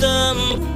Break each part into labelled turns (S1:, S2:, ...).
S1: them.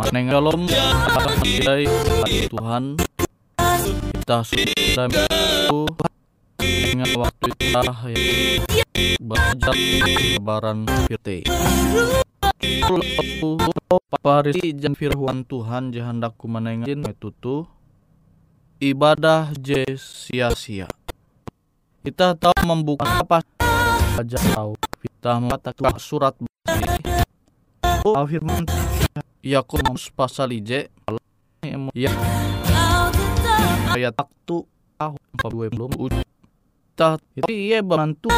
S2: Maneng dalam Hai Tuhan kita sudah itu dengan waktu kita yang belajar lebaran firte Parisi jan firman Tuhan jahandaku manengin metutu ibadah je sia-sia kita tahu membuka apa tahu kita mengatakan surat Oh, firman. Yakobus pasal IJ ya. Ayat waktu tahun 20 Tah itu iya bantu.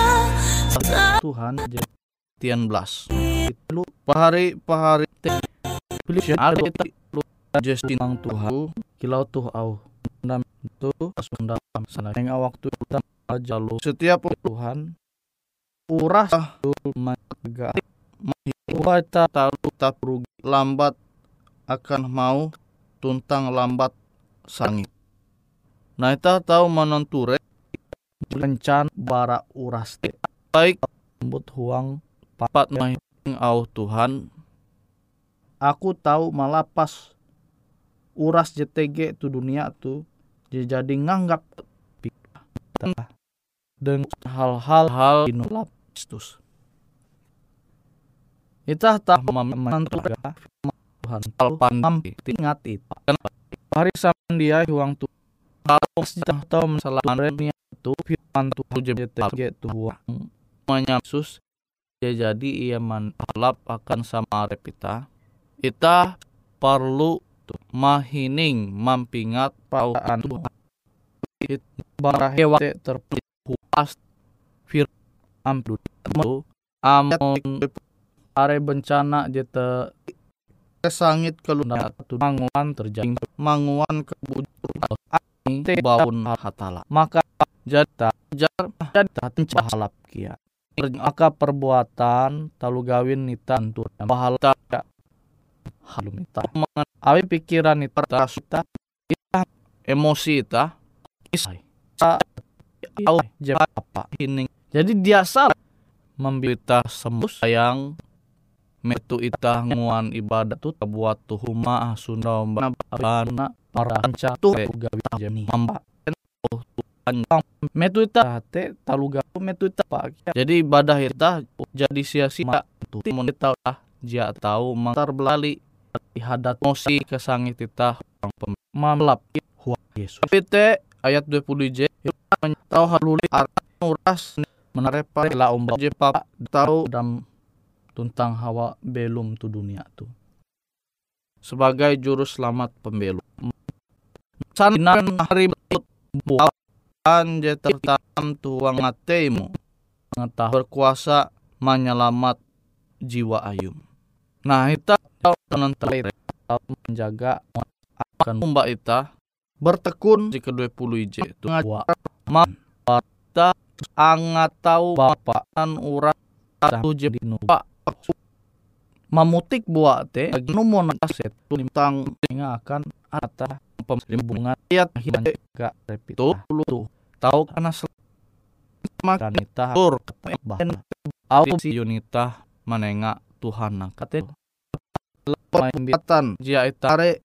S2: Tuhan Tian belas. Itu pahari pahari pilih ada lu Justin ang Tuhan. Kilau tuh au. Nam itu sunda sana yang waktu kita aja lu. Setiap Tuhan uras maga kita tahu tak rugi lambat akan mau tuntang lambat sangit. Nah kita tahu menenture rencan bara uras baik lembut huang papat mahing au Tuhan. Aku tahu malah pas uras JTG tu dunia tu jadi nganggap. Dengan hal-hal hal inulap Kristus. Kita tak menentu Tuhan talpan ingat itu. Hari sama dia uang tu kalau kita tahu masalah remnya itu firman Tuhan JTG Tuhan Yesus ya jadi ia manlap akan sama repita kita perlu mahining mampingat pauan Tuhan bara hewa terpuas fir amdu amon are bencana jete kesangit keluna manguan terjadi manguan kebujur te baun hatala maka jata jar jata halap kia maka perbuatan talu gawin nita antur pahala halum ita awi pikiran ita kita ita emosi ita kisah au apa ini jadi dia salah. Membita sembus sayang metu ita nguan ibadat tu buat tu huma sunda bana paranca tu gawi jemi mamba metu ita te taluga metu ita pak. Jadi ibadah ita jadi sia-sia tu mun ita jia tahu mantar belali hadat mosi kesangit kita mamelap. Huang Yesus. Tapi te ayat 20 j tahu haluli arah uras menarepa la umba je papa tahu dam tuntang hawa belum tu dunia tu. Sebagai juru selamat pembelum. Sanan hari bukan je tertanam tuang atemu mengetahui berkuasa menyelamat jiwa ayum. Nah, kita menentai menjaga akan umba ita bertekun di kedua puluh ij itu man kita angat tahu bapak an urat satu je di nupa mamutik buat te numo naset tentang akan ata pembunga ayat hingga repito. Tuh tahu karena makan ita tur bahkan si Yunita menengak Tuhan kate pembatan jia itare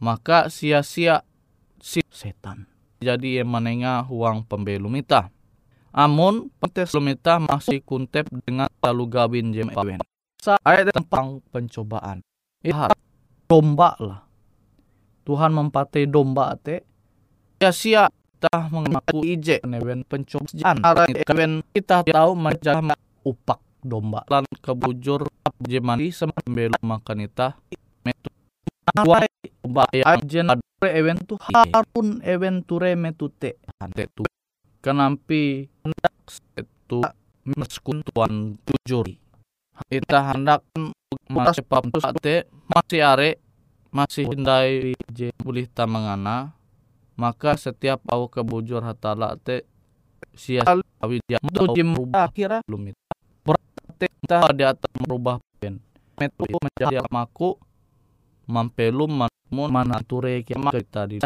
S2: maka sia-sia si setan jadi yang menengah uang pembelum ita amun pentes lumita masih kuntep dengan talu gawin jem saya tentang pencobaan. Iya domba lah. Tuhan mempatai domba te. Sia-sia kita mengaku ije newen pencobaan. Kawin kita tahu macam upak domba. Lan kebujur jemani sembelu makan ita. metu Wai baya jen. adore ewen tu harun ewen ture metute ante tu. Kenampi hendak itu meskun tuan jujur ita hendak masih pam tu sate masih are masih hindai je boleh tamangana. Maka setiap au kebujur hatala te sia awi dia tu jim kira lumit kita di atas merubah pen. Metu menjadi maku mampelum mun mana ture kiamat kita di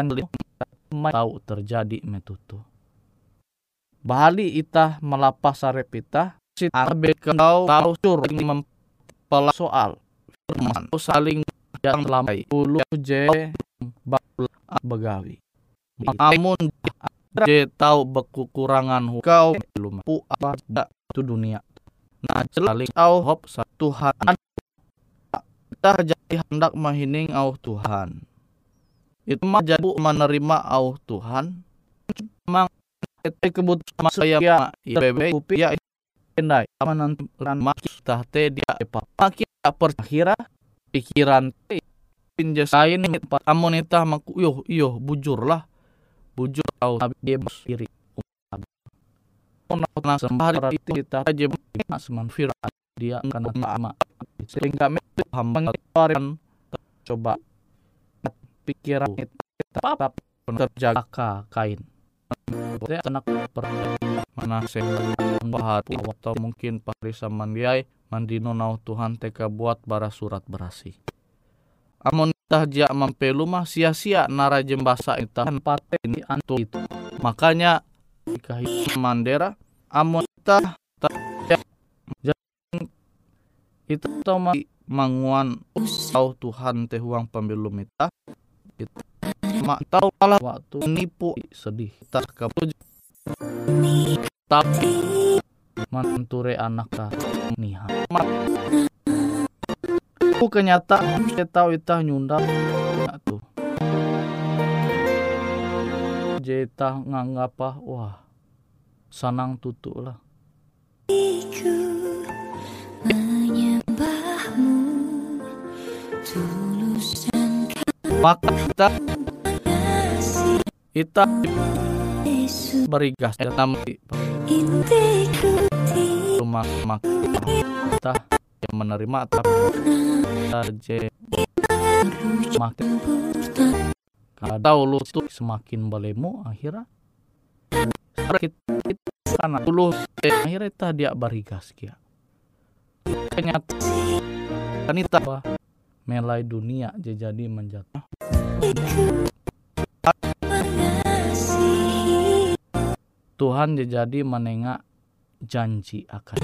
S2: tahu terjadi metutu. Bali ita melapas sarep ita si abe kau tahu sur mempela soal. Firman saling yang lamai ulu je begawi. Amun je tahu kekurangan kau belum pu apa tu dunia. Nah saling tahu hop satu Tuhan kita jadi hendak mahining au Tuhan itu mah jadi menerima au Tuhan memang itu kebutuhan saya ya IPB ya
S1: pendai apa nanti ran maki tah te dia epa maki tak perkira pikiran te pinja saya ini tempat amon itah maku yo yo bujur lah bujur tahu nabi dia sendiri Ona na sembah itu kita aja nak semanfir dia karena ama sehingga itu hamba kemarin coba. Pikiran kita apa terjaga kain. Saya anak mana saya bahati atau mungkin parisa mandiai mandino nau Tuhan teka buat bara surat berasi. Amon tah ja mampelu mah sia-sia nara jembasa itah pate ini antu itu makanya jika itu mandera amon tah itu tau ma manguan tau Tuhan teh uang pembelum ita itu mak tahu malah waktu nipu sedih tak kapuj tapi manture anak niha mak aku kenyataan kita tahu itah nyundap ya tuh jeta nganggap apa wah sanang tutu lah maka kita kita berigas dalam
S2: intiku
S1: rumah mak kita yang menerima tapi saja makin kadau lu tuh semakin balemu akhirnya kita karena dulu eh, akhirnya kita dia kia. Ternyata itu apa melai dunia jadi menjatuh. Tuhan jadi menengak janji akan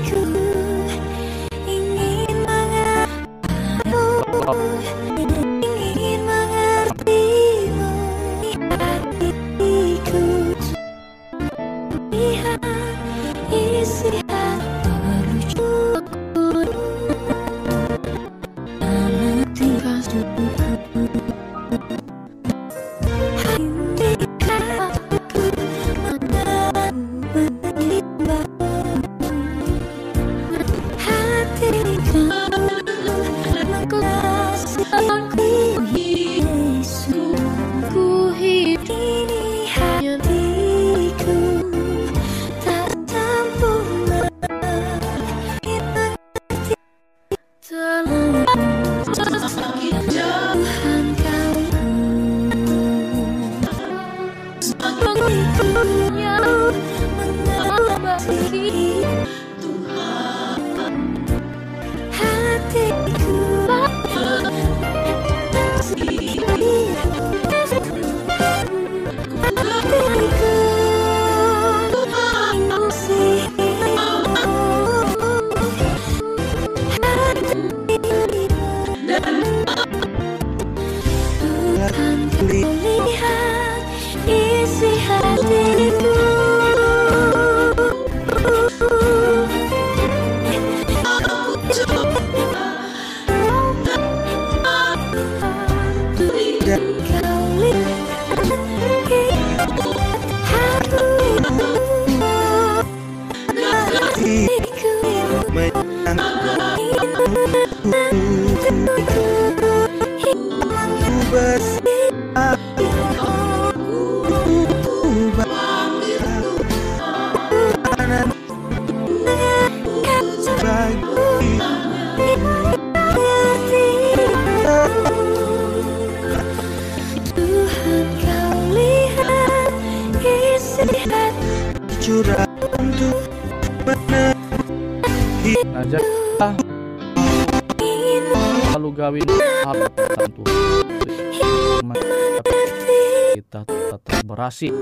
S1: kita tetap berhasil.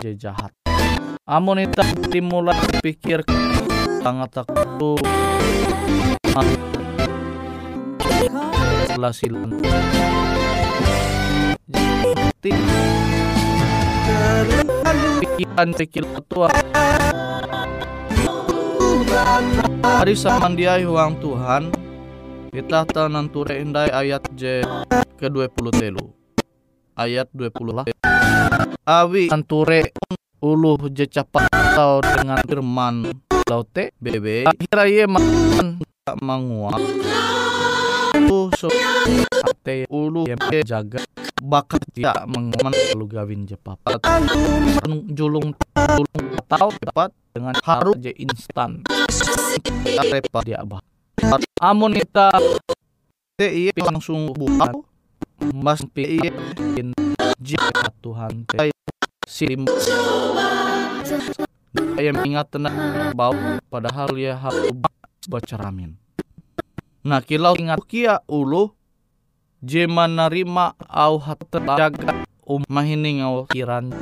S1: Jahat. Amun kita dimulai pikir sangat takut. Setelah silan jadi pikiran pikiran tua. Hari samandiai huang Tuhan. Kita tenanture indai ayat J ke 20 telu ayat 20 lah. Awi anture uluh je capat
S2: atau dengan firman. Laute bebe kira ye man mangua ulu so ate ulu yang jaga. Bakat dia mengaman lu gawin je papat julung julung tahu cepat dengan haru je instan. Repa dia bah. Amun kita te langsung buka mas pi iye in jika Tuhan te sim ayam ingat tenang bau padahal ya harus bacaramin nah kilau ingat kia ulu jema narima au hat jaga um mahining au kiran.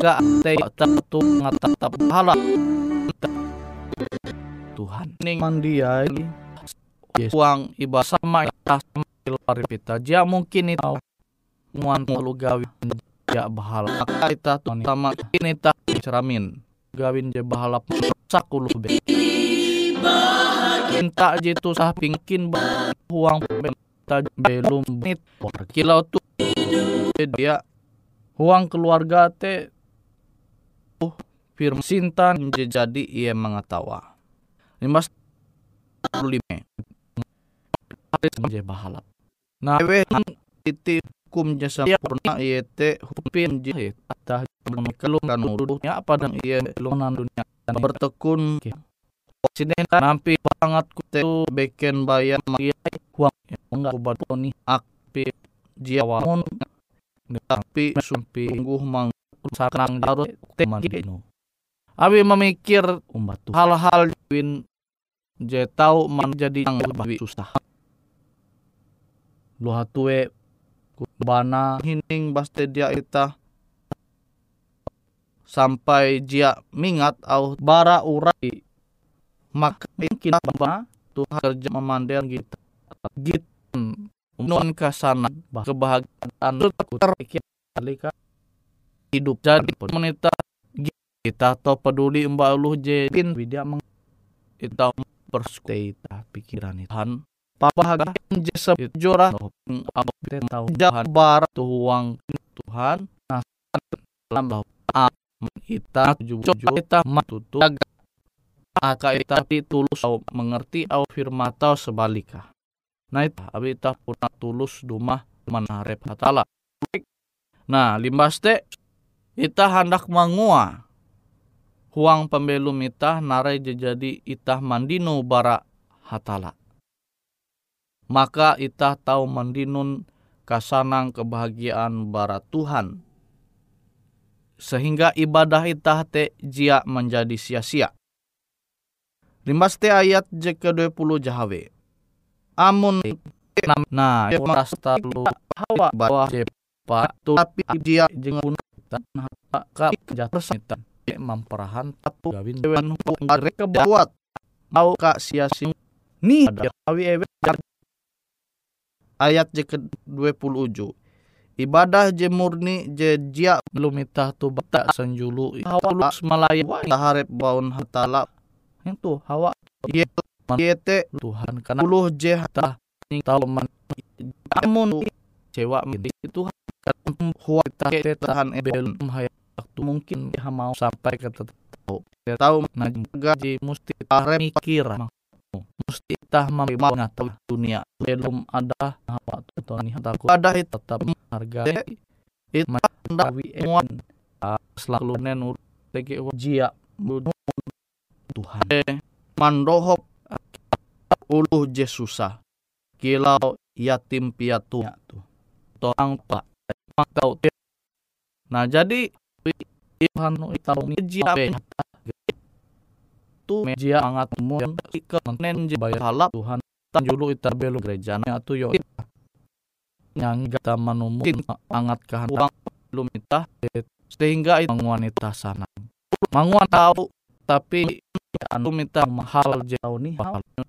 S2: Gak te tentu ngatatap halal Tuhan ning mandiai Yesus uang iba sama atas luar kita. dia mungkin itu muan lu gawin ya bahala maka kita sama ini tak ceramin gawin dia bahala rusak ulu be. Minta jitu sah pingkin uang pementa belum nit kilau tu dia uang keluarga te. Uh firm sintan jadi ia mengetawa 55 samje bahalap na we titi hukum jasa pernah iete hupin jahit tah mekelung kan apa padang iye lunan dunia dan bertekun sini nampi pangat kuteu beken bayan makiai huang enggak kubatoni akpi jiawamun tapi sumpi ungguh mang sarang darut te dino abi memikir hal-hal win je tahu menjadi yang lebih susah lu hatue bana hining baste dia ita sampai dia mingat au bara urai. Maka ba Tuhan kerja memandang gitu gitu non kasana kebahagiaan terpikir hidup jadi menita kita to peduli mbak lu jedin widya meng kita persuita pikiran Tuhan papahaga jesa jora apa tahu jahan barat tuang Tuhan. Nah dalam bahwa kita tujuh kita matutu aka kita tulus au mengerti au firman tau sebalika nah itu abi kita puna tulus dumah manarep hatala nah limbas te kita hendak mangua. Huang pembelum itah narai jadi itah mandino bara hatala maka itah tahu mandinun kasanang kebahagiaan bara Tuhan. Sehingga ibadah itah te jia menjadi sia-sia. Limbas te ayat je ke-20 jahawe. Amun nah rasta lu hawa bawah jepa tapi jia jengun tanah ka jatuh memperahan tatu gawin dewan mereka buat mau ka sia-sia ni ada awi ewe ayat je ke-27 ibadah je murni je jia belum itah tu bata sanjulu. Hawalus malaya taharep baun hatala itu hawa ye yete Tuhan karena puluh je hata tahu man. Amun cewa itu huwa kita tahan ebel waktu. Mungkin dia mau sampai ke tahu tahu nah gaji mesti tahrem mikir. Mesti tah mengetahui dunia. Belum ada apa tuh nih takut ada itu tetap harga itu mandawi ewan selalu nenur lagi jia Tuhan. Mandohop. Uluh je susah kilau yatim piatu. Tuh toang pak tahu nah jadi Tuhan tahu nih jia tu meja angat yang ke nen je bayar halap Tuhan tan julu ita belu gereja na tu yo yang gata manumukin angat kahan uang belum ita sehingga itu wanita sana. Manguan tahu tapi anu minta mahal jauh nih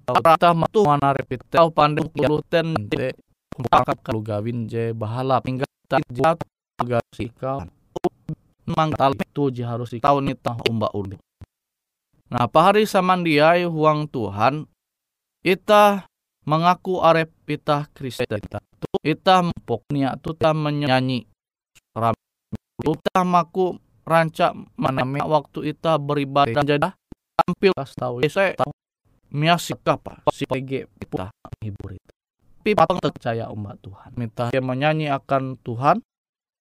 S2: rata matu mana repit. Tahu pandai kuluten te kumpakap kalau gawin je bahala. Hingga tak jat gasi kau. Mang tal itu je harus tahu nih tah umba ulu Nah, pahari samandiai huang Tuhan, ita mengaku arep ita Kristen. Ita mempoknya, ita menyanyi. Ita maku rancak maname waktu ita beribadah jadi tampil kas tahu saya tahu miasi apa si PG kita hibur itu tapi patang percaya umat Tuhan minta dia menyanyi akan Tuhan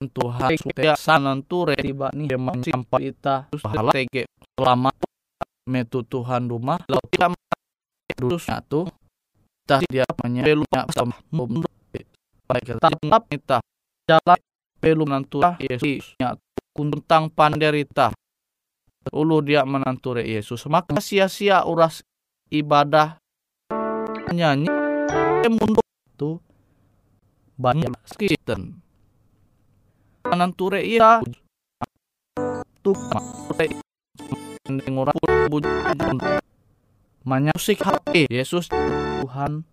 S2: Tuhan supaya sananture tiba nih yang sampai kita TG selama metu Tuhan rumah lalu kita dudusnya tuh kita dia menyebelunya sama. Mundur baik tetap kita jalan belum nantura Yesusnya. Kuntang panderita. Ulu dia menanture Yesus. Maka sia-sia uras ibadah. Nyanyi. Mundur tuh banyak Kristen menanture iya tuh ngurang Manyusik hati Yesus Tuhan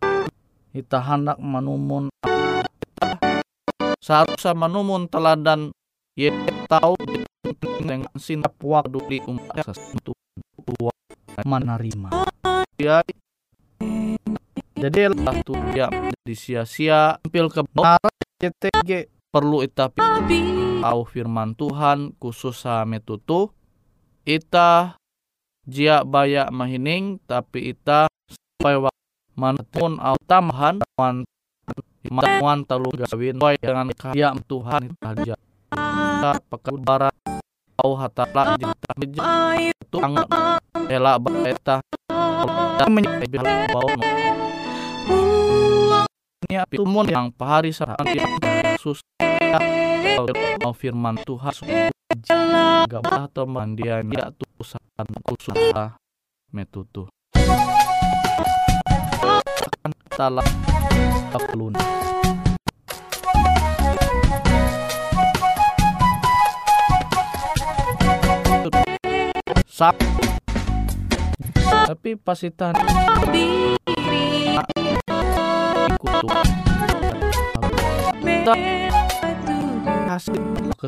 S2: kita hendak menumun kita seharusnya menumun teladan ye tahu dengan sinap waktu di umat sesuatu menerima ya. Jadi lah tuh ya di sia-sia tampil kebenaran CTG perlu ita tahu firman Tuhan khusus metutu ita jia baya mahining tapi ita sampai mana pun au tamahan wan wan talu gawin wai dengan kaya Tuhan aja pakai barat au hatala jita itu angat ela baeta menyebut bau ini api tumun yang pahari sarang Yesus mau firman Tuhan gabah atau mandian ya tu usahan usaha metutu akan talah pelun sap tapi pasitan kutu kasih. Ke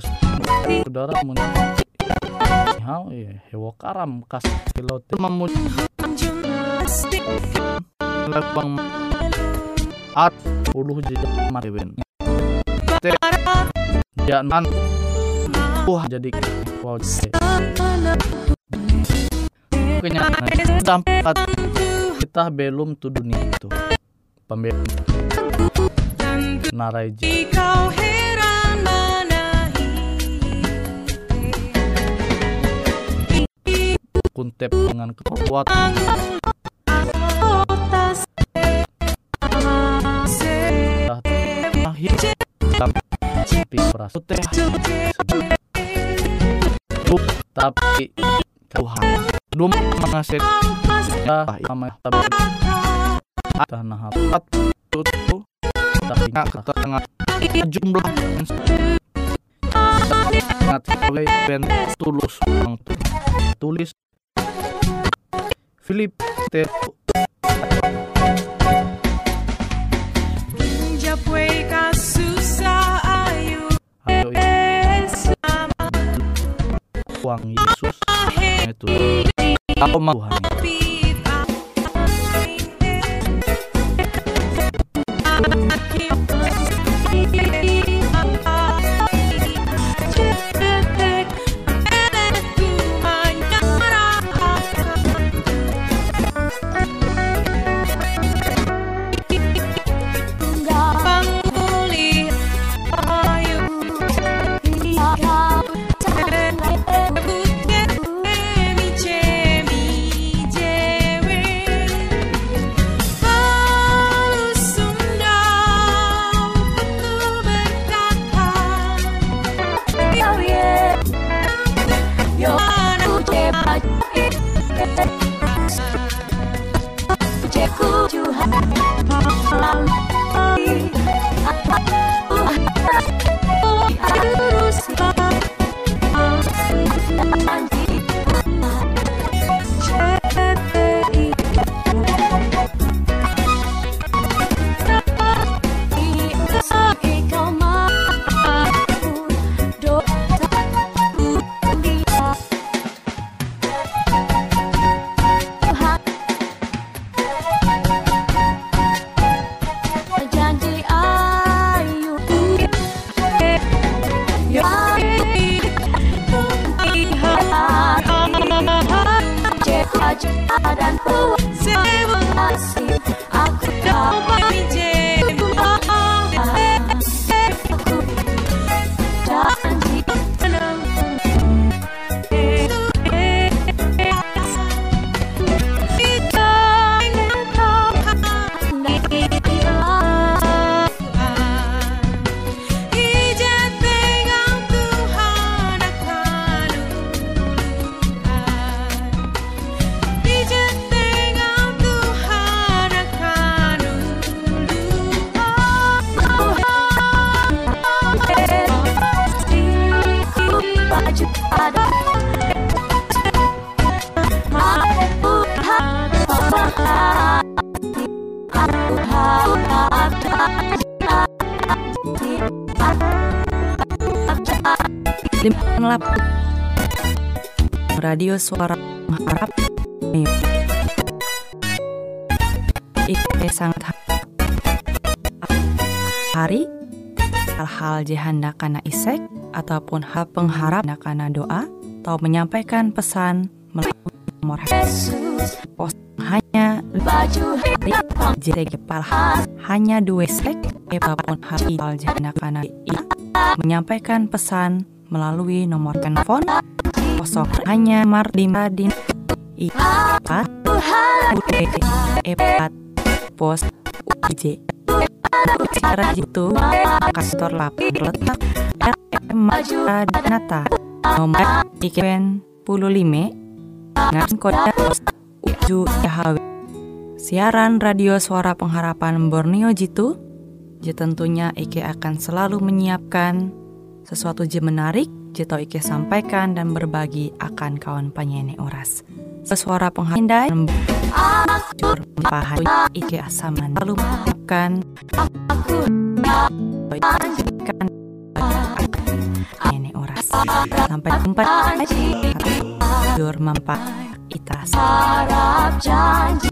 S2: saudara mun hau ya hewa karam kas pilot lebang at puluh jejak mariwen te jangan wah jadi wow kenyataan dampak kita belum tuh dunia itu. Pembeli narai kuntep dengan kekuatan tapi Tuhan. Belum mengasih. Tanah empat itu tapi ketengah jumlah sangat oleh ben tulus. Tulis Philip T. Ayo uang Yesus itu aku mau Tuhan
S3: radio suara mengharap Ike sangat hari. Hal-hal jihanda karena isek ataupun hal pengharap karena doa atau menyampaikan pesan melalui nomor pos hanya
S4: Baju
S3: jadi kepala hanya dua sek ataupun hal jihanda karena i menyampaikan pesan melalui nomor telepon kosong. Hanya mardima din i empat empat pos UJ secara itu kantor lapor letak. RM Mata Danata nomor IKN 15 dengan kode pos Uju Yahweh siaran radio suara pengharapan Borneo Jitu. Je tentunya Ike akan selalu menyiapkan sesuatu je menarik Jito Ike sampaikan dan berbagi akan kawan penyanyi oras. Sesuara penghindai pahan Ike asaman lalu menyiapkan kan penyanyi oras. Sampai jumpa jur mempa itas.
S4: harap janji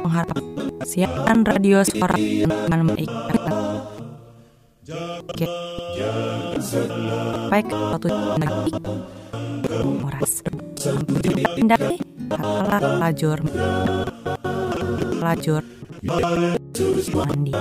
S3: mengharap siaran radio suara teman mengikat baik satu lagi moras pindah halah lajur lajur mandi